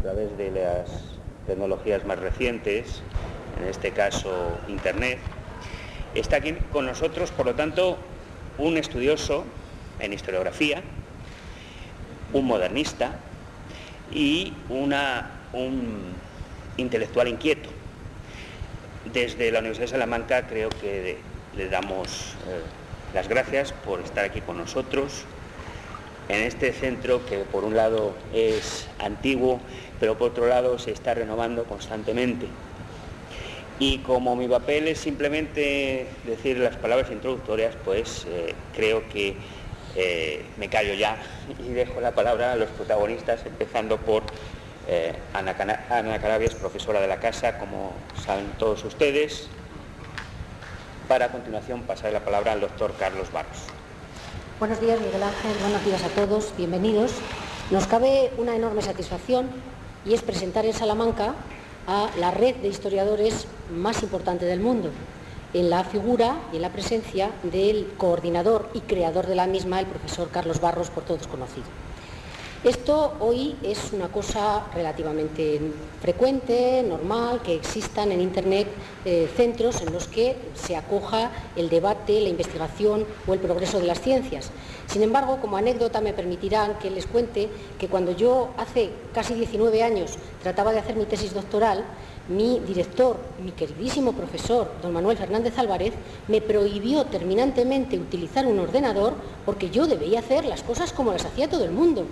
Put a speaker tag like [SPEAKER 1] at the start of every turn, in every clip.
[SPEAKER 1] A través de las tecnologías más recientes, en este caso Internet. Está aquí con nosotros, por lo tanto, un estudioso en historiografía, un modernista y una, un intelectual inquieto. Desde la Universidad de Salamanca creo que le damos eh, las gracias por estar aquí con nosotros en este centro que por un lado es antiguo pero por otro lado se está renovando constantemente. Y como mi papel es simplemente decir las palabras introductorias, pues eh, creo que eh, me callo ya y dejo la palabra a los protagonistas, empezando por eh, Ana, Ana Carabias, profesora de la casa, como saben todos ustedes, para a continuación pasar la palabra al doctor Carlos Barros.
[SPEAKER 2] Buenos días, Miguel Ángel, buenos días a todos, bienvenidos. Nos cabe una enorme satisfacción y es presentar en Salamanca a la red de historiadores más importante del mundo, en la figura y en la presencia del coordinador y creador de la misma, el profesor Carlos Barros, por todos conocido. Esto hoy es una cosa relativamente frecuente, normal, que existan en Internet eh, centros en los que se acoja el debate, la investigación o el progreso de las ciencias. Sin embargo, como anécdota me permitirán que les cuente que cuando yo hace casi 19 años trataba de hacer mi tesis doctoral, mi director, mi queridísimo profesor, don Manuel Fernández Álvarez, me prohibió terminantemente utilizar un ordenador porque yo debía hacer las cosas como las hacía todo el mundo.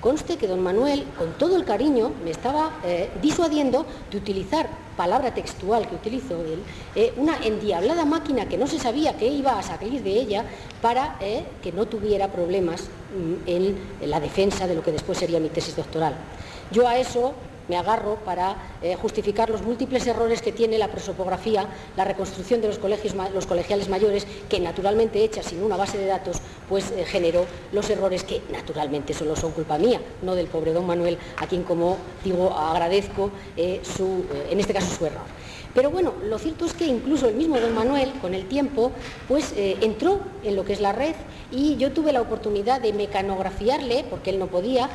[SPEAKER 2] Conste que don Manuel, con todo el cariño, me estaba eh, disuadiendo de utilizar, palabra textual que utilizó él, eh, una endiablada máquina que no se sabía qué iba a salir de ella para eh, que no tuviera problemas mm, en la defensa de lo que después sería mi tesis doctoral. Yo a eso me agarro para eh, justificar los múltiples errores que tiene la prosopografía, la reconstrucción de los, colegios, colegiales mayores, que naturalmente hecha sin una base de datos, pues eh, generó los errores que naturalmente solo son culpa mía, no del pobre don Manuel, a quien como digo agradezco eh, su, en este caso su error. Pero bueno, lo cierto es que incluso el mismo don Manuel, con el tiempo, pues entró en lo que es la red y yo tuve la oportunidad de mecanografiarle, porque él no podía,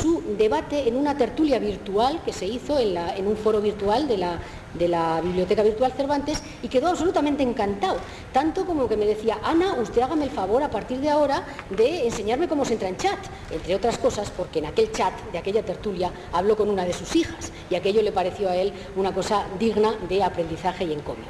[SPEAKER 2] su debate en una tertulia virtual que se hizo en, un foro virtual de la, de la Biblioteca Virtual Cervantes y quedó absolutamente encantado, tanto como que me decía, Ana, usted hágame el favor a partir de ahora de enseñarme cómo se entra en chat, entre otras cosas porque en aquel chat de aquella tertulia habló con una de sus hijas y aquello le pareció a él una cosa digna de aprendizaje y encomio.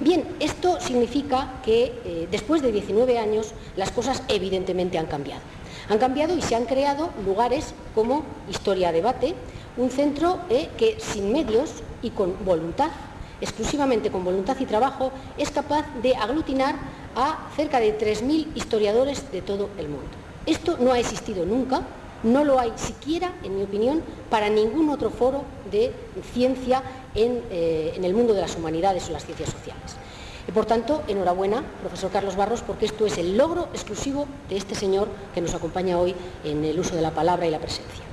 [SPEAKER 2] Bien, esto significa que eh, después de 19 años las cosas evidentemente han cambiado. Han cambiado y se han creado lugares como Historia Debate, un centro eh, que sin medios y con voluntad, exclusivamente con voluntad y trabajo, es capaz de aglutinar a cerca de 3.000 historiadores de todo el mundo. Esto no ha existido nunca, no lo hay siquiera, en mi opinión, para ningún otro foro de ciencia eh, en, el mundo de las humanidades o las ciencias sociales. Y por tanto, enhorabuena, profesor Carlos Barros, porque esto es el logro exclusivo de este señor que nos acompaña hoy en el uso de la palabra y la presencia.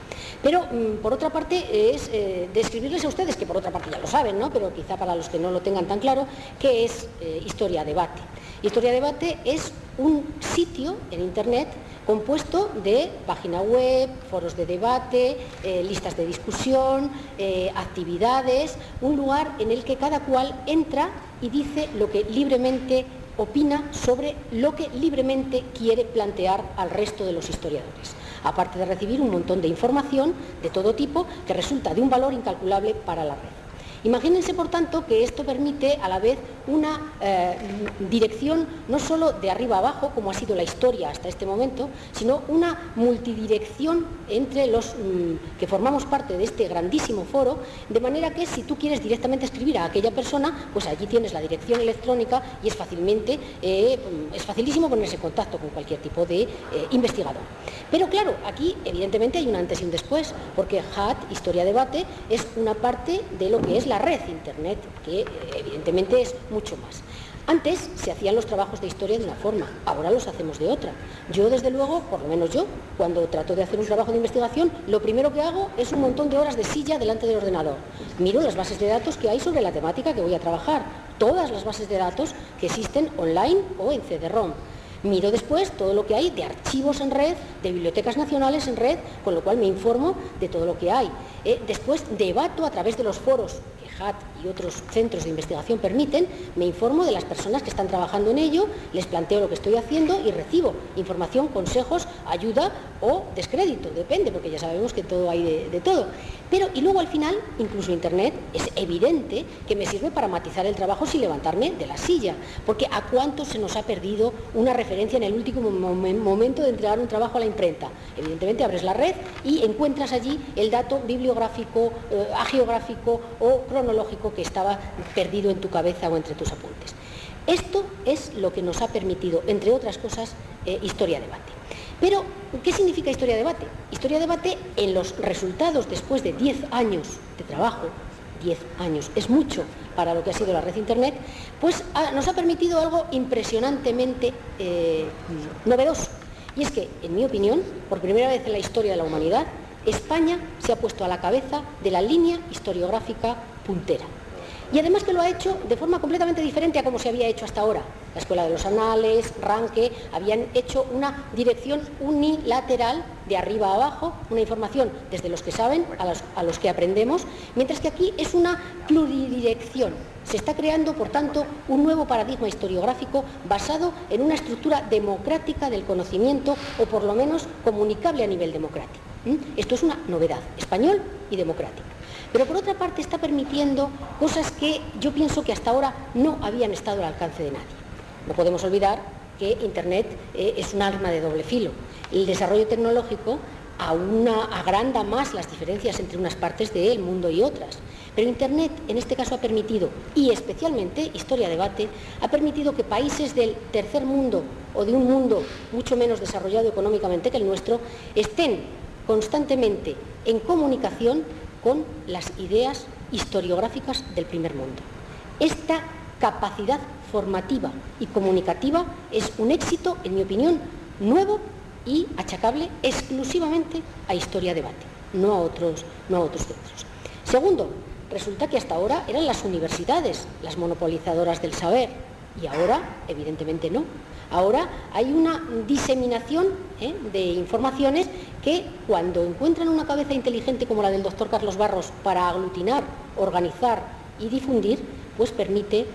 [SPEAKER 2] Pero, mm, por otra parte, es eh, describirles a ustedes, que por otra parte ya lo saben, ¿no? pero quizá para los que no lo tengan tan claro, qué es eh, Historia Debate. Historia Debate es un sitio en Internet compuesto de página web, foros de debate, eh, listas de discusión, actividades, un lugar en el que cada cual entra y dice lo que libremente opina sobre lo que libremente quiere plantear al resto de los historiadores, aparte de recibir un montón de información de todo tipo que resulta de un valor incalculable para la red. Imagínense, por tanto, que esto permite a la vez una eh, dirección no solo de arriba abajo, como ha sido la historia hasta este momento, sino una multidirección entre los mm, que formamos parte de este grandísimo foro, de manera que si tú quieres directamente escribir a aquella persona, pues allí tienes la dirección electrónica y es fácilmente, eh, es facilísimo ponerse en contacto con cualquier tipo de eh, investigador. Pero claro, aquí evidentemente hay un antes y un después, porque HAT, Historia Debate, es una parte de lo que es la red Internet, que evidentemente es mucho más. Antes se hacían los trabajos de historia de una forma, ahora los hacemos de otra. Yo, desde luego, por lo menos yo, cuando trato de hacer un trabajo de investigación, lo primero que hago es un montón de horas de silla delante del ordenador. Miro las bases de datos que hay sobre la temática que voy a trabajar, todas las bases de datos que existen online o en CD-ROM. Miro después todo lo que hay de archivos en red, de bibliotecas nacionales en red, con lo cual me informo de todo lo que hay. Eh, después debato a través de los foros HAT y otros centros de investigación permiten, me informo de las personas que están trabajando en ello, les planteo lo que estoy haciendo y recibo información, consejos, ayuda o descrédito, depende, porque ya sabemos que todo hay de, de todo. Pero, y luego al final, incluso Internet, es evidente que me sirve para matizar el trabajo sin levantarme de la silla, porque a cuánto se nos ha perdido una referencia en el último momento de entregar un trabajo a la imprenta. Evidentemente abres la red y encuentras allí el dato bibliográfico, eh, agiográfico o cronológico que estaba perdido en tu cabeza o entre tus apuntes. Esto es lo que nos ha permitido, entre otras cosas, eh, Historia Debate. Pero, ¿qué significa historia debate? Historia debate en los resultados después de 10 años de trabajo, 10 años es mucho para lo que ha sido la red Internet, pues nos ha permitido algo impresionantemente eh, novedoso. Y es que, en mi opinión, por primera vez en la historia de la humanidad, España se ha puesto a la cabeza de la línea historiográfica Y además que lo ha hecho de forma completamente diferente a como se había hecho hasta ahora. La Escuela de los Anales, Ranque, habían hecho una dirección unilateral de arriba a abajo, una información desde los que saben a los, a los que aprendemos, mientras que aquí es una pluridirección. Se está creando, por tanto, un nuevo paradigma historiográfico basado en una estructura democrática del conocimiento o por lo menos comunicable a nivel democrático. Esto es una novedad, español y democrática. Pero por otra parte está permitiendo cosas que yo pienso que hasta ahora no habían estado al alcance de nadie. No podemos olvidar que Internet eh, es un arma de doble filo. El desarrollo tecnológico agranda más las diferencias entre unas partes del mundo y otras. Pero Internet en este caso ha permitido, y especialmente Historia Debate, ha permitido que países del tercer mundo o de un mundo mucho menos desarrollado económicamente que el nuestro estén constantemente en comunicación con las ideas historiográficas del primer mundo. Esta capacidad formativa y comunicativa es un éxito, en mi opinión, nuevo y achacable exclusivamente a Historia Debate, no a otros, no a otros centros. Segundo, resulta que hasta ahora eran las universidades las monopolizadoras del saber y ahora, evidentemente, no. Ahora hay una diseminación ¿eh? de informaciones que cuando encuentran una cabeza inteligente como la del doctor Carlos Barros para aglutinar, organizar y difundir, pues permite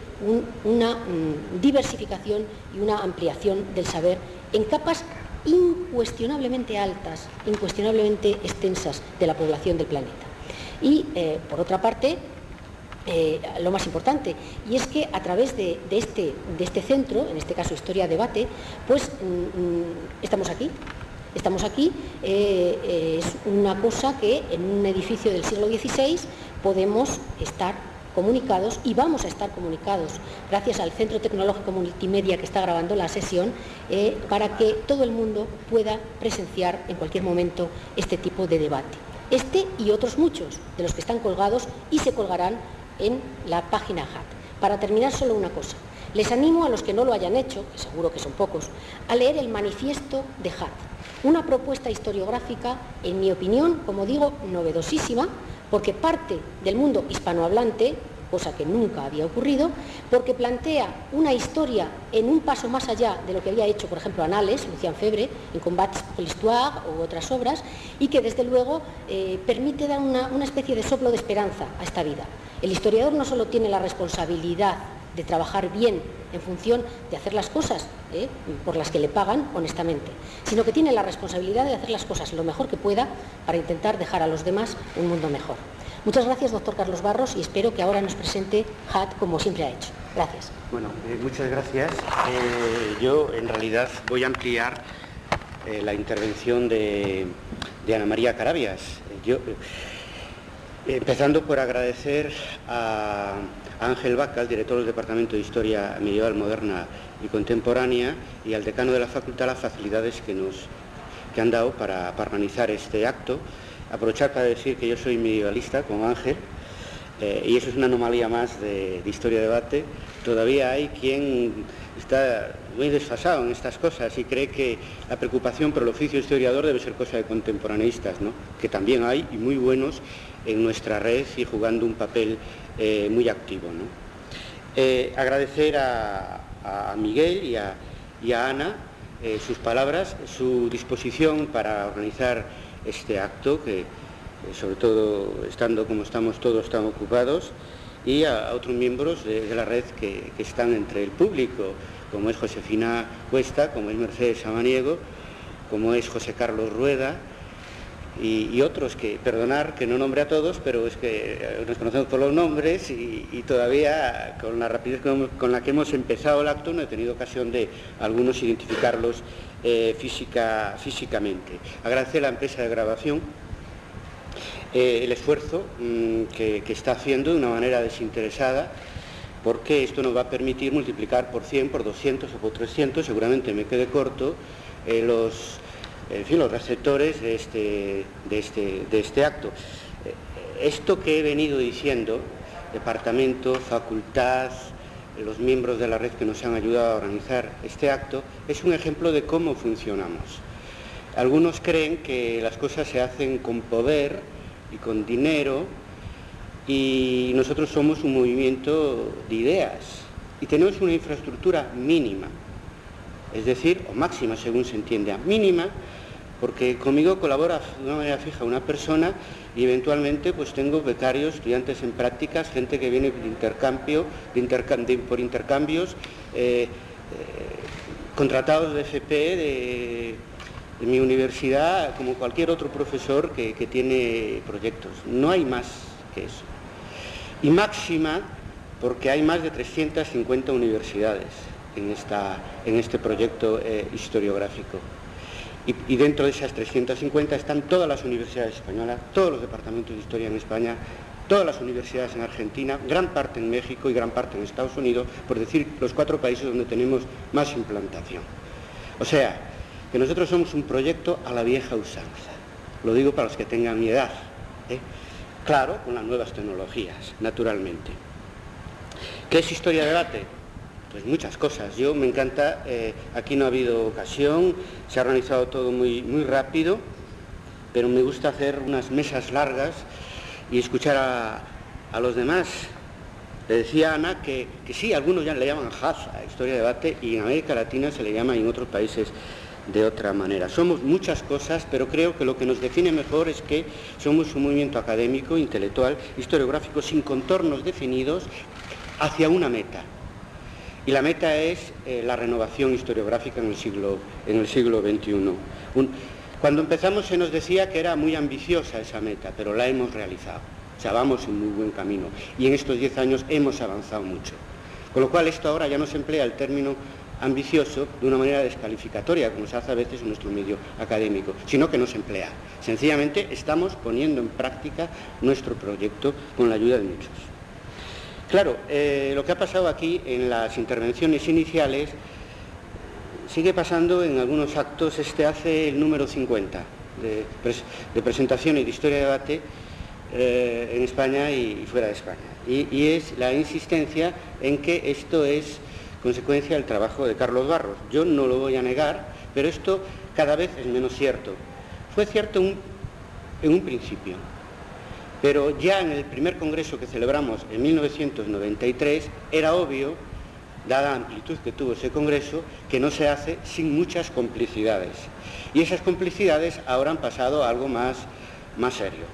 [SPEAKER 2] una mm, diversificación y una ampliación del saber en capas incuestionablemente altas, incuestionablemente extensas de la población del planeta. Y, eh, por otra parte, eh, lo más importante, y es que a través de, este, este, centro, en este caso Historia Debate, pues mm, mm, estamos aquí. Estamos aquí, eh, eh, es una cosa que en un edificio del siglo XVI podemos estar comunicados y vamos a estar comunicados gracias al Centro Tecnológico Multimedia que está grabando la sesión para que todo el mundo pueda presenciar en cualquier momento este tipo de debate. Este y otros muchos de los que están colgados y se colgarán en la página HAT. Para terminar, solo una cosa. Les animo a los que no lo hayan hecho, que seguro que son pocos, a leer el manifiesto de HAT. Una propuesta historiográfica, en mi opinión, como digo, novedosísima, porque parte del mundo hispanohablante, cosa que nunca había ocurrido, porque plantea una historia en un paso más allá de lo que había hecho, por ejemplo, Anales, Lucian Febre, en Combats pour l'Histoire u otras obras, y que desde luego eh, permite dar una especie de soplo de esperanza a esta vida. El historiador no solo tiene la responsabilidad de trabajar bien en función de hacer las cosas ¿eh? por las que le pagan honestamente, sino que tiene la responsabilidad de hacer las cosas lo mejor que pueda para intentar dejar a los demás un mundo mejor. Muchas gracias, doctor Carlos Barros, y espero que ahora nos presente HAT como siempre ha hecho. Gracias.
[SPEAKER 3] Bueno, eh, muchas gracias. Eh, yo, en realidad, voy a ampliar la intervención de, Ana María Carabias. Yo, empezando por agradecer a Ángel Vaca, el director del Departamento de Historia Medieval, Moderna y Contemporánea, y al decano de la facultad las facilidades que nos que han dado para, organizar este acto. Aprovechar para decir que yo soy medievalista, como Ángel, eh, y eso es una anomalía más de, historia de debate. Todavía hay quien está muy desfasado en estas cosas y cree que la preocupación por el oficio historiador debe ser cosa de contemporaneistas, que también hay y muy buenos en nuestra red y jugando un papel eh, muy activo. Eh, agradecer a, Miguel y a Ana eh, sus palabras, su disposición para organizar este acto, que sobre todo estando como estamos todos tan ocupados, y a, otros miembros de, la red que, que, están entre el público, como es Josefina Cuesta, como es Mercedes Samaniego, como es José Carlos Rueda, y, otros que, perdonar que no nombre a todos, pero es que eh, nos conocemos por los nombres y, todavía con la rapidez con, la que hemos empezado el acto no he tenido ocasión de algunos identificarlos eh, física, físicamente. Agradecer a la empresa de grabación eh, el esfuerzo mm, que, está haciendo de una manera desinteresada porque esto nos va a permitir multiplicar por 100, por 200 o por 300, seguramente me quede corto, los en fin, los receptores de este, de este, de este acto. Eh, esto que he venido diciendo, departamento, facultad, los miembros de la red que nos han ayudado a organizar este acto, es un ejemplo de cómo funcionamos. Algunos creen que las cosas se hacen con poder y con dinero y nosotros somos un movimiento de ideas y tenemos una infraestructura mínima, es decir, o máxima según se entiende, mínima porque conmigo colabora de una manera fija una persona y eventualmente pues tengo becarios, estudiantes en prácticas, gente que viene de intercambio, por intercambios, eh, eh, contratados de FP de, mi universidad, como cualquier otro profesor que, tiene proyectos. No hay más que eso. Y máxima porque hay más de 350 universidades en, esta, en este proyecto eh, historiográfico. Y, dentro de esas 350 están todas las universidades españolas, todos los departamentos de historia en España, todas las universidades en Argentina, gran parte en México y gran parte en Estados Unidos, por decir los cuatro países donde tenemos más implantación. O sea, que nosotros somos un proyecto a la vieja usanza. Lo digo para los que tengan mi edad. ¿eh? Claro, con las nuevas tecnologías, naturalmente. ¿Qué es historia de debate? Pues muchas cosas. Yo me encanta, eh, aquí no ha habido ocasión, se ha organizado todo muy, muy rápido, pero me gusta hacer unas mesas largas y escuchar a, los demás. Le decía Ana que, sí, algunos ya le llaman HAZ, Historia de Debate, y en América Latina se le llama y en otros países de otra manera. Somos muchas cosas, pero creo que lo que nos define mejor es que somos un movimiento académico, intelectual, historiográfico, sin contornos definidos, hacia una meta. Y la meta es eh, la renovación historiográfica en el siglo, en el siglo XXI. cuando empezamos se nos decía que era muy ambiciosa esa meta, pero la hemos realizado. O sea, vamos en muy buen camino. Y en estos diez años hemos avanzado mucho. Con lo cual esto ahora ya no se emplea el término ambicioso de una manera descalificatoria, como se hace a veces en nuestro medio académico, sino que no se emplea. Sencillamente estamos poniendo en práctica nuestro proyecto con la ayuda de muchos. Claro, eh, lo que ha pasado aquí en las intervenciones iniciales sigue pasando en algunos actos. Este hace el número 50 de, presentación y de historia de debate eh, en España y, fuera de España. Y, es la insistencia en que esto es consecuencia del trabajo de Carlos Barros. Yo no lo voy a negar, pero esto cada vez es menos cierto. Fue cierto en un principio, pero ya en el primer congreso que celebramos en 1993 era obvio, dada la amplitud que tuvo ese congreso, que no se hace sin muchas complicidades. Y esas complicidades ahora han pasado a algo más, más serio.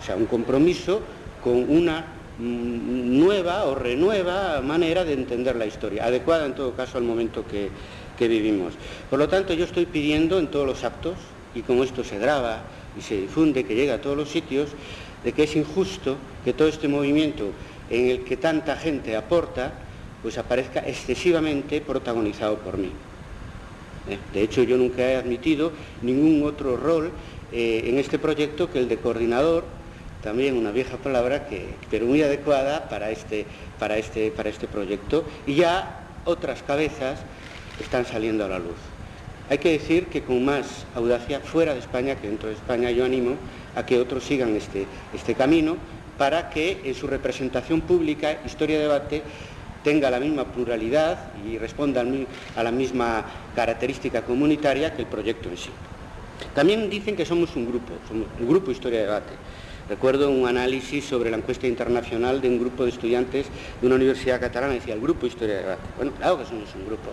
[SPEAKER 3] O sea, un compromiso con una nueva o renueva manera de entender la historia, adecuada en todo caso al momento que, que vivimos. Por lo tanto, yo estoy pidiendo en todos los actos, y como esto se graba y se difunde, que llega a todos los sitios, de que es injusto que todo este movimiento en el que tanta gente aporta, pues aparezca excesivamente protagonizado por mí. ¿Eh? De hecho, yo nunca he admitido ningún otro rol eh, en este proyecto que el de coordinador, también una vieja palabra, que, pero muy adecuada para este, para, este, para este proyecto, y ya otras cabezas están saliendo a la luz. Hay que decir que con más audacia fuera de España que dentro de España yo animo a que otros sigan este, este camino para que en su representación pública, historia debate, tenga la misma pluralidad y responda a la misma característica comunitaria que el proyecto en sí. También dicen que somos un grupo, somos un grupo Historia Debate. Recuerdo un análisis sobre la encuesta internacional de un grupo de estudiantes de una universidad catalana, decía el grupo Historia Debate. Bueno, claro que somos un grupo.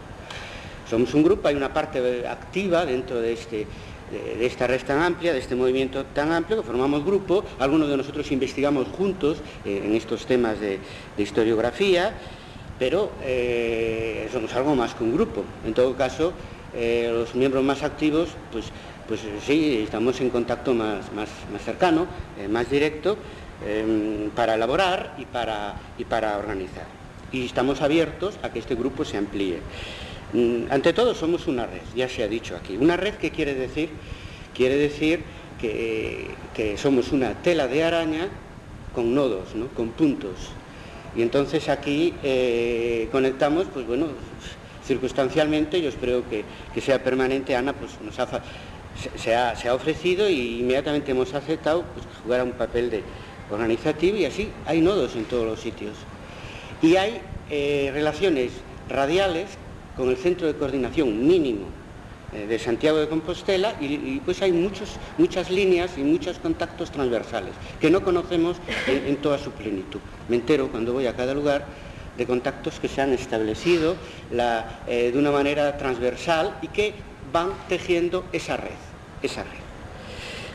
[SPEAKER 3] Somos un grupo, hay una parte activa dentro de, este, de, esta red tan amplia, de este movimiento tan amplio, que formamos grupo, algunos de nosotros investigamos juntos eh, en estos temas de, historiografía, pero eh, somos algo más que un grupo. En todo caso, eh, los miembros más activos, pues, pues sí, estamos en contacto más, más, más cercano, más directo, em, para elaborar y para, y para organizar. Y estamos abiertos a que este grupo se amplíe. Mm, ante todo somos una red, ya se ha dicho aquí. Una red que quiere decir, quiere decir que, somos una tela de araña con nodos, con puntos. Y entonces aquí eh, conectamos, pues bueno, circunstancialmente, yo espero que, sea permanente, Ana pues nos ha, se, ha, ofrecido y inmediatamente hemos aceptado pues, jugar un papel de organizativo y así hay nodos en todos los sitios. Y hay eh, relaciones radiales con el centro de coordinación mínimo eh, de Santiago de Compostela y, pues hay muchos, muchas líneas y muchos contactos transversales que no conocemos en, toda su plenitud. Me entero cuando voy a cada lugar de contactos que se han establecido eh, de una manera transversal y que van tejiendo esa red, esa red.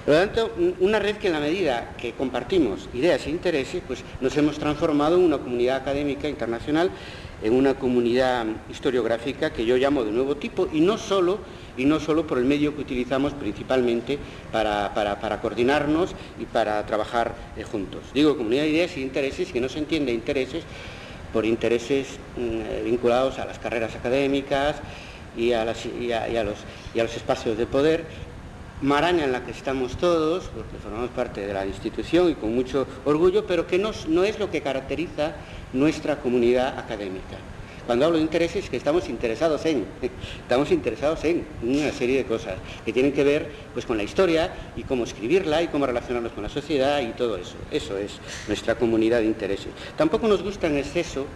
[SPEAKER 3] Por lo tanto, una red que en la medida que compartimos ideas e intereses, pues nos hemos transformado en una comunidad académica internacional en una comunidad historiográfica que yo llamo de nuevo tipo y no solo, y no solo por el medio que utilizamos principalmente para, coordinarnos y para trabajar eh, juntos. Digo comunidad de ideas y intereses que no se entiende intereses por intereses mm, vinculados a las carreras académicas y a, los, espacios de poder, maraña en la que estamos todos, porque formamos parte de la institución y con mucho orgullo, pero que no, no es lo que caracteriza nuestra comunidad académica. Cuando hablo de intereses, que estamos interesados en, estamos interesados en una serie de cosas que tienen que ver pues, con la historia y cómo escribirla y cómo relacionarnos con la sociedad y todo eso. Eso es nuestra comunidad de intereses. Tampoco nos gusta en exceso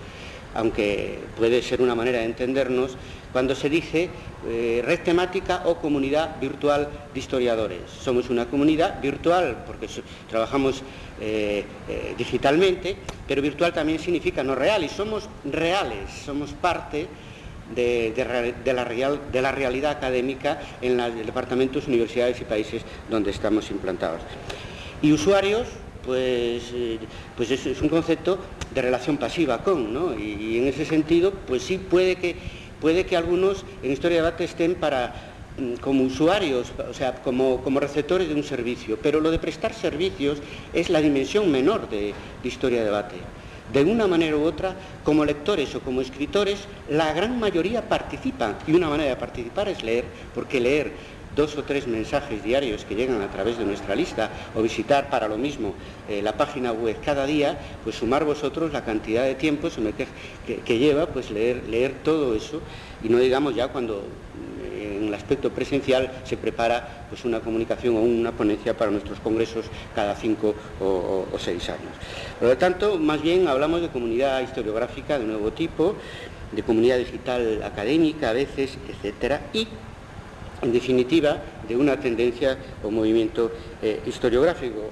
[SPEAKER 3] aunque puede ser una manera de entendernos, cuando se dice eh, red temática o comunidad virtual de historiadores. Somos una comunidad virtual porque trabajamos eh, eh, digitalmente, pero virtual también significa no real y somos reales, somos parte de, la, de la, realidad académica en los departamentos, universidades y países donde estamos implantados. Y usuarios, pues, pues es, un concepto de relación pasiva con, ¿no? Y, en ese sentido, pues sí puede que, puede que algunos en Historia de Debate estén para mm, como usuarios, o sea, como, como, receptores de un servicio, pero lo de prestar servicios es la dimensión menor de, de Historia de Debate. De una manera u otra, como lectores o como escritores, la gran mayoría participan y una manera de participar es leer, porque leer dos o tres mensajes diarios que llegan a través de nuestra lista o visitar para lo mismo eh, la página web cada día, pues sumar vosotros la cantidad de tiempo que, lleva pues leer, todo eso y no digamos ya cuando eh, en el aspecto presencial se prepara pues una comunicación o una ponencia para nuestros congresos cada cinco o, o seis años. Por lo tanto, más bien hablamos de comunidad historiográfica de nuevo tipo, de comunidad digital académica a veces, etcétera, y en definitiva, de una tendencia o movimiento eh, historiográfico.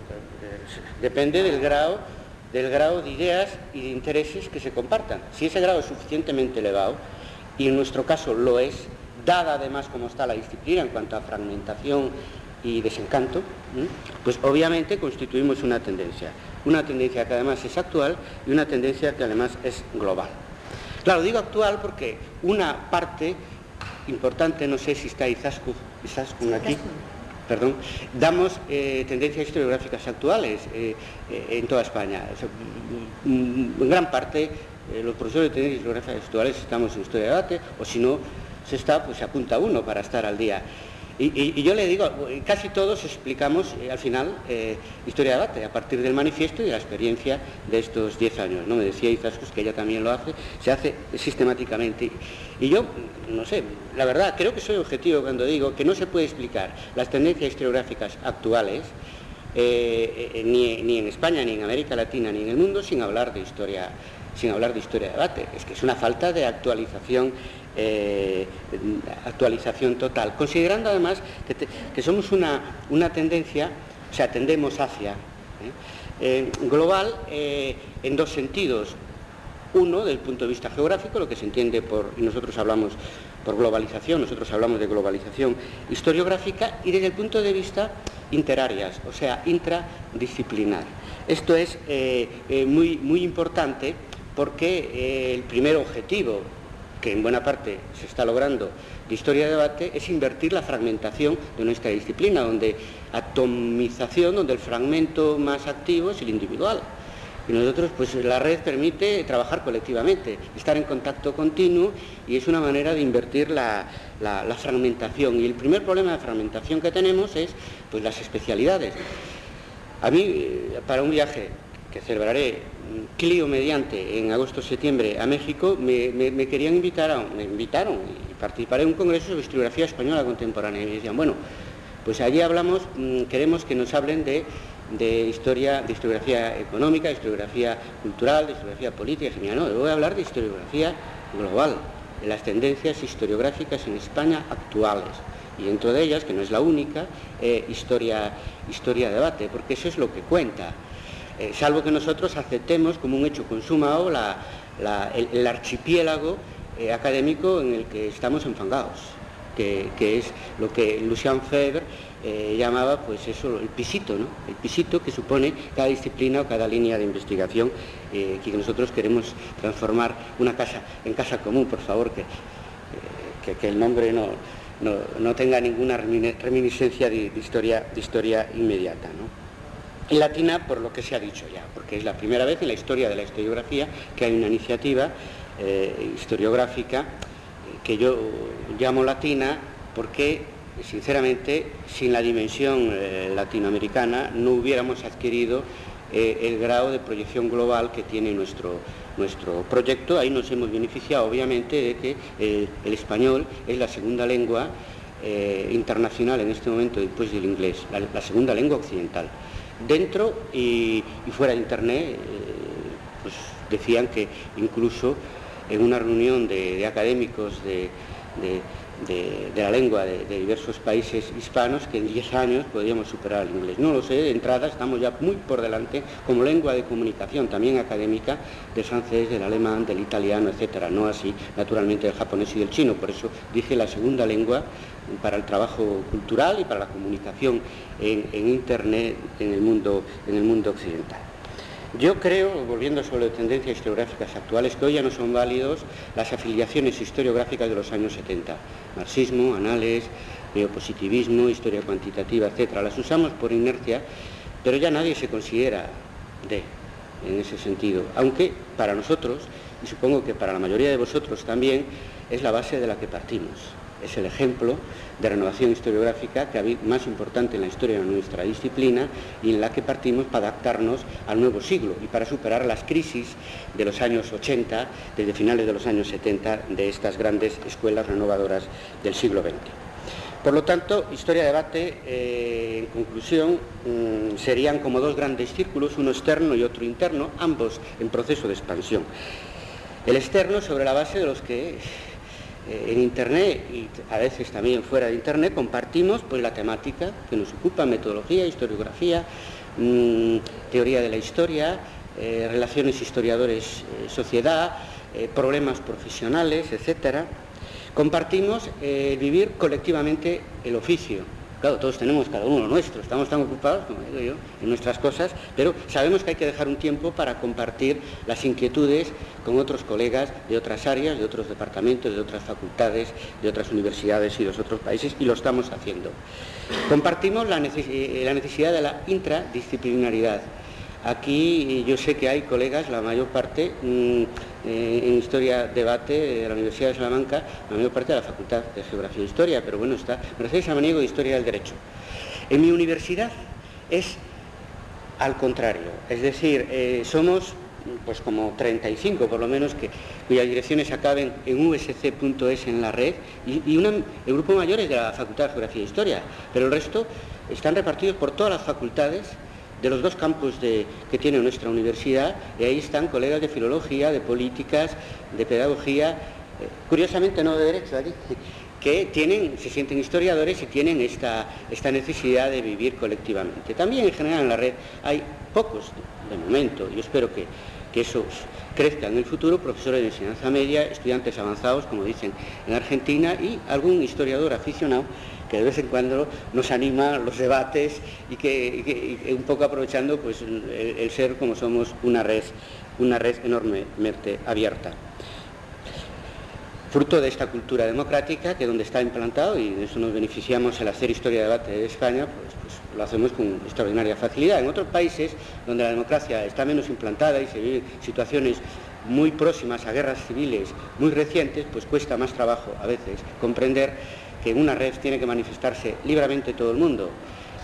[SPEAKER 3] Depende del grado, del grado de ideas y de intereses que se compartan. Si ese grado es suficientemente elevado, y en nuestro caso lo es, dada además como está la disciplina en cuanto a fragmentación y desencanto, pues obviamente constituimos una tendencia. Una tendencia que además es actual y una tendencia que además es global. Claro, digo actual porque una parte importante, no sé si está Izaskun, aquí, perdón, damos eh, tendencias historiográficas actuales eh, en toda España. en gran parte los profesores de tendencias historiográficas actuales estamos en historia de debate, o si no se está, pues se apunta uno para estar al día. Y, yo le digo, casi todos explicamos eh, al final eh, historia de debate, a partir del manifiesto y de la experiencia de estos 10 años. ¿no? Me decía Izaskos que ella también lo hace, se hace sistemáticamente. Y yo, no sé, la verdad, creo que soy objetivo cuando digo que no se puede explicar las tendencias historiográficas actuales, eh, ni, ni en España, ni en América Latina, ni en el mundo, sin hablar de historia sin hablar de historia de debate. Es que es una falta de actualización eh, actualización total, considerando además que, somos una, una, tendencia, o sea, tendemos hacia ¿eh? Eh, global en dos sentidos. Uno, desde el punto de vista geográfico, lo que se entiende por, y nosotros hablamos por globalización, nosotros hablamos de globalización historiográfica, y desde el punto de vista interarias, o sea, intradisciplinar. Esto es muy, muy importante porque el primer objetivo que en buena parte se está logrando de historia de debate, es invertir la fragmentación de nuestra disciplina, donde atomización, donde el fragmento más activo es el individual. Y nosotros, pues la red permite trabajar colectivamente, estar en contacto continuo y es una manera de invertir la, fragmentación. Y el primer problema de fragmentación que tenemos es pues las especialidades. A mí, eh, para un viaje que celebraré Clio mediante en agosto-septiembre a México, me, querían invitar, a, me invitaron y participaré en un congreso sobre historiografía española contemporánea. Y me decían, bueno, pues allí hablamos, mm, queremos que nos hablen de, historia, de historiografía económica, de historiografía cultural, de historiografía política. Y no, voy a hablar de historiografía global, de las tendencias historiográficas en España actuales. Y dentro de ellas, que no es la única, eh, historia, historia debate, porque eso es lo que cuenta. Eh, salvo que nosotros aceptemos como un hecho consumado el, archipiélago eh, académico en el que estamos enfangados, que, es lo que Lucian Febre eh, llamaba pues eso, el pisito, ¿no? el pisito que supone cada disciplina o cada línea de investigación que nosotros queremos transformar una casa en casa común, por favor, que, que, el nombre no, no, tenga ninguna reminiscencia de, de, historia, de historia inmediata. ¿no? Latina por lo que se ha dicho ya, porque es la primera vez en la historia de la historiografía que hay una iniciativa eh, historiográfica eh, que yo llamo latina porque sinceramente sin la dimensión eh, latinoamericana no hubiéramos adquirido el grado de proyección global que tiene nuestro, nuestro proyecto. Ahí nos hemos beneficiado obviamente de que el español es la segunda lengua internacional en este momento después del inglés, la segunda lengua occidental. Dentro y, fuera de Internet, eh, pues decían que incluso en una reunión de, académicos de, la lengua de, diversos países hispanos que en 10 años podríamos superar el inglés. No lo sé, de entrada estamos ya muy por delante como lengua de comunicación, también académica, del francés, del alemán, del italiano, etcétera, no así naturalmente del japonés y del chino. Por eso dije la segunda lengua para el trabajo cultural y para la comunicación en, Internet en el, mundo, en el mundo occidental. Yo creo, volviendo sobre tendencias historiográficas actuales, que hoy ya no son válidos las afiliaciones historiográficas de los años 70. Marxismo, anales, neopositivismo, historia cuantitativa, etc. Las usamos por inercia, pero ya nadie se considera de en ese sentido. Aunque para nosotros, y supongo que para la mayoría de vosotros también, es la base de la que partimos es el ejemplo de renovación historiográfica que más importante en la historia de nuestra disciplina y en la que partimos para adaptarnos al nuevo siglo y para superar las crisis de los años 80, desde finales de los años 70, de estas grandes escuelas renovadoras del siglo XX. Por lo tanto, historia-debate, eh, en conclusión, mm, serían como dos grandes círculos, uno externo y otro interno, ambos en proceso de expansión. El externo sobre la base de los que eh, en Internet y a veces también fuera de Internet compartimos pues, la temática que nos ocupa, metodología, historiografía, mm, teoría de la historia, eh, relaciones historiadores-sociedad, eh, problemas profesionales, etc. Compartimos vivir colectivamente el oficio, Claro, todos tenemos cada uno lo nuestro, estamos tan ocupados, como digo yo, en nuestras cosas, pero sabemos que hay que dejar un tiempo para compartir las inquietudes con otros colegas de otras áreas, de otros departamentos, de otras facultades, de otras universidades y de los otros países, y lo estamos haciendo. Compartimos la, eh, necesidad de la intradisciplinaridad. Aquí yo sé que hay colegas, la mayor parte, mm, eh, en Historia Debate de la Universidad de Salamanca, la mayor parte de la Facultad de Geografía e Historia, pero bueno, está Mercedes de Historia del Derecho. En mi universidad es al contrario, es decir, eh, somos pues como 35 por lo menos, que, cuyas direcciones acaben en usc.es en la red, y, el grupo mayor es de la Facultad de Geografía e Historia, pero el resto están repartidos por todas las facultades de los dos campus que tiene nuestra universidad, y ahí están colegas de filología, de políticas, de pedagogía, eh, curiosamente no de derecho que tienen, se sienten historiadores y tienen esta, esta necesidad de vivir colectivamente. También en general en la red hay pocos, de momento, y espero que, que eso crezca en el futuro, profesores de enseñanza media, estudiantes avanzados, como dicen en Argentina, y algún historiador aficionado que de vez en cuando nos anima los debates y que, un poco aprovechando pues, el, ser como somos una red, una red enormemente abierta. Fruto de esta cultura democrática, que donde está implantado, y de eso nos beneficiamos al hacer historia de debate de España, pues, pues lo hacemos con extraordinaria facilidad. En otros países donde la democracia está menos implantada y se viven situaciones muy próximas a guerras civiles muy recientes, pues cuesta más trabajo a veces comprender que en una red tiene que manifestarse libremente todo el mundo,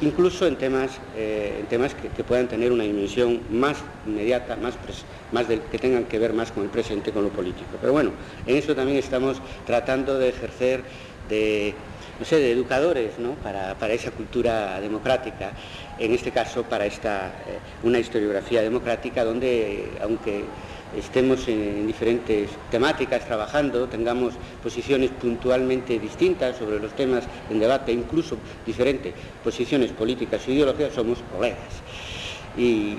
[SPEAKER 3] incluso en temas, eh, en temas que, puedan tener una dimensión más inmediata, más, más que tengan que ver más con el presente, con lo político. Pero bueno, en eso también estamos tratando de ejercer de, no sé, de educadores ¿no? para, esa cultura democrática, en este caso para esta, eh, una historiografía democrática donde, aunque estemos en diferentes temáticas trabajando, tengamos posiciones puntualmente distintas sobre los temas en debate, incluso diferentes posiciones políticas e ideológicas, somos colegas. Y,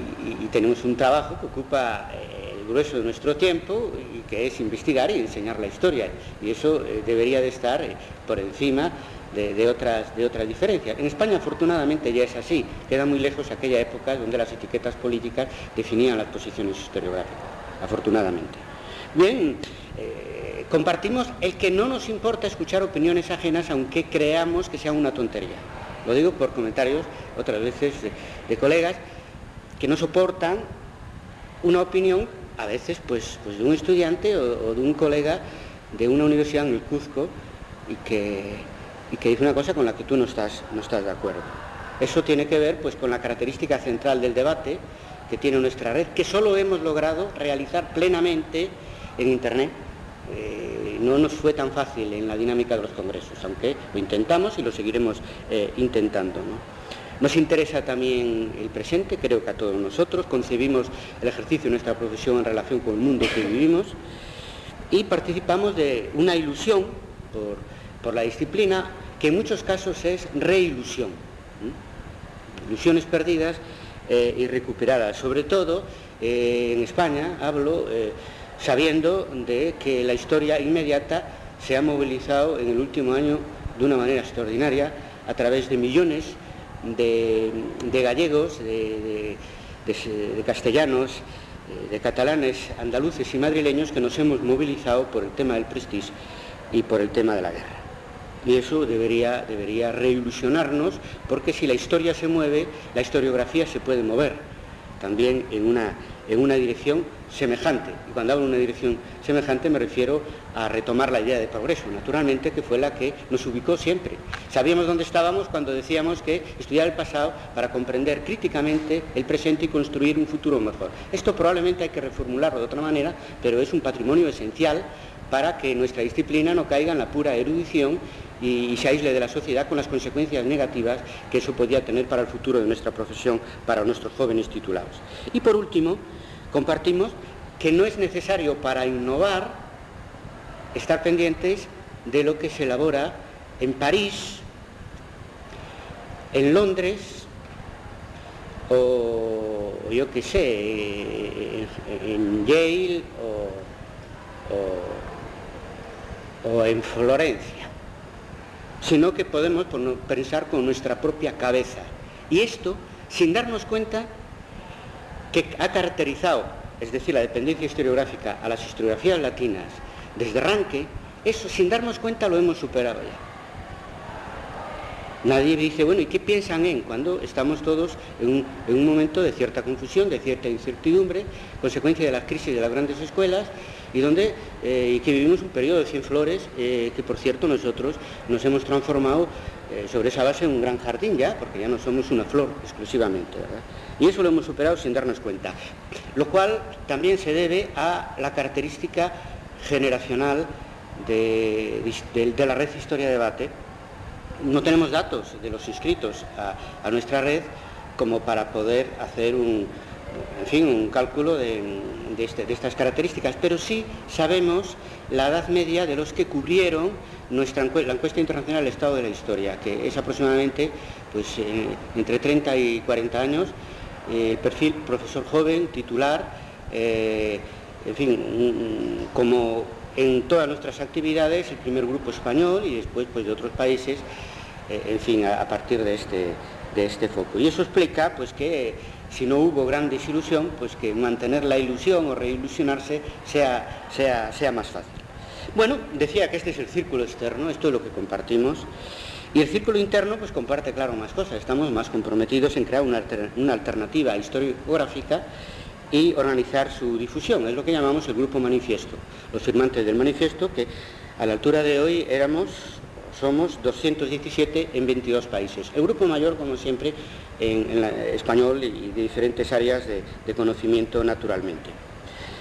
[SPEAKER 3] tenemos un trabajo que ocupa eh, el grueso de nuestro tiempo que es investigar y enseñar la historia. Y eso eh, debería de estar eh, por encima de, otras, de otras diferencias. En España afortunadamente ya es así, queda muy lejos aquella época donde las etiquetas políticas definían las posiciones historiográficas afortunadamente. Bien, eh, compartimos el que no nos importa escuchar opiniones ajenas aunque creamos que sean una tontería. Lo digo por comentarios otras veces de, colegas que no soportan una opinión, a veces pues, pues de un estudiante o, de un colega de una universidad en el Cuzco y que, dice una cosa con la que tú no estás, no estás de acuerdo. Eso tiene que ver pues, con la característica central del debate, que tiene nuestra red, que solo hemos logrado realizar plenamente en Internet. Eh, no nos fue tan fácil en la dinámica de los congresos, aunque lo intentamos y lo seguiremos eh, intentando. Nos interesa también el presente, creo que a todos nosotros, concebimos el ejercicio de nuestra profesión en relación con el mundo que vivimos y participamos de una ilusión por, la disciplina que en muchos casos es reilusión. Ilusiones perdidas eh, y recuperada. Sobre todo eh, en España hablo eh, sabiendo de que la historia inmediata se ha movilizado en el último año de una manera extraordinaria a través de millones gallegos, de, de castellanos, de catalanes, andaluces y madrileños que nos hemos movilizado por el tema del prestige y por el tema de la guerra. Y eso debería, debería reilusionarnos, porque si la historia se mueve, la historiografía se puede mover también en una, en una dirección semejante. Y cuando hablo de una dirección semejante me refiero a retomar la idea de progreso, naturalmente, que fue la que nos ubicó siempre. Sabíamos dónde estábamos cuando decíamos que estudiar el pasado para comprender críticamente el presente y construir un futuro mejor. Esto probablemente hay que reformularlo de otra manera, pero es un patrimonio esencial para que nuestra disciplina no caiga en la pura erudición y, se aísle de la sociedad con las consecuencias negativas que eso podía tener para el futuro de nuestra profesión, para nuestros jóvenes titulados. Y por último, compartimos que no es necesario para innovar estar pendientes de lo que se elabora en París, en Londres, o yo qué sé, en Yale o, o en Florencia sino que podemos pensar con nuestra propia cabeza. Y esto sin darnos cuenta que ha caracterizado, es decir, la dependencia historiográfica a las historiografías latinas desde arranque, eso sin darnos cuenta lo hemos superado ya. Nadie dice, bueno, ¿y qué piensan en? Cuando estamos todos en un, momento de cierta confusión, de cierta incertidumbre, consecuencia de las crisis de las grandes escuelas, y donde eh, y que vivimos un periodo de cien flores, eh, que por cierto nosotros nos hemos transformado eh, sobre esa base en un gran jardín ya, porque ya no somos una flor exclusivamente, Y eso lo hemos superado sin darnos cuenta. Lo cual también se debe a la característica generacional de, de la red Historia Debate, no tenemos datos de los inscritos a, nuestra red como para poder hacer un, en fin, un cálculo este, de, estas características, pero sí sabemos la edad media de los que cubrieron nuestra la encuesta internacional del estado de la historia, que es aproximadamente pues, eh, entre 30 y 40 años, el perfil profesor joven, titular, eh, en fin, como en todas nuestras actividades, el primer grupo español y después pues, de otros países, eh, en fin, a, partir de este, de este foco. Y eso explica pues, que si no hubo gran desilusión, pues que mantener la ilusión o reilusionarse sea, sea, sea más fácil. Bueno, decía que este es el círculo externo, esto es lo que compartimos. Y el círculo interno pues comparte, claro, más cosas. Estamos más comprometidos en crear una, alternativa historiográfica y organizar su difusión. Es lo que llamamos el grupo manifiesto. Los firmantes del manifiesto que a la altura de hoy éramos, somos 217 en 22 países. El grupo mayor, como siempre, en, español y de diferentes áreas de, conocimiento naturalmente.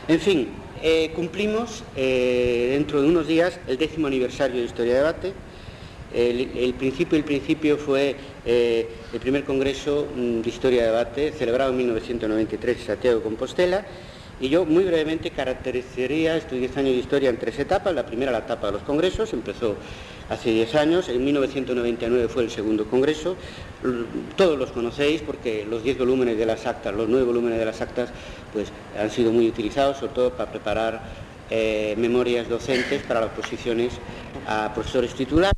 [SPEAKER 3] En fin, eh, cumplimos eh, dentro de unos días el décimo aniversario de Historia de Debate el, principio, el principio fue eh, el primer Congreso mm, de Historia de Debate, celebrado en 1993 en Santiago de Compostela, y yo muy brevemente caracterizaría estos 10 años de historia en tres etapas. La primera, la etapa de los congresos, empezó hace 10 años, en 1999 fue el segundo congreso. Todos los conocéis porque los 10 volúmenes de las actas, los 9 volúmenes de las actas, pues han sido muy utilizados, sobre todo para preparar eh, memorias docentes para las posiciones a profesores titulares.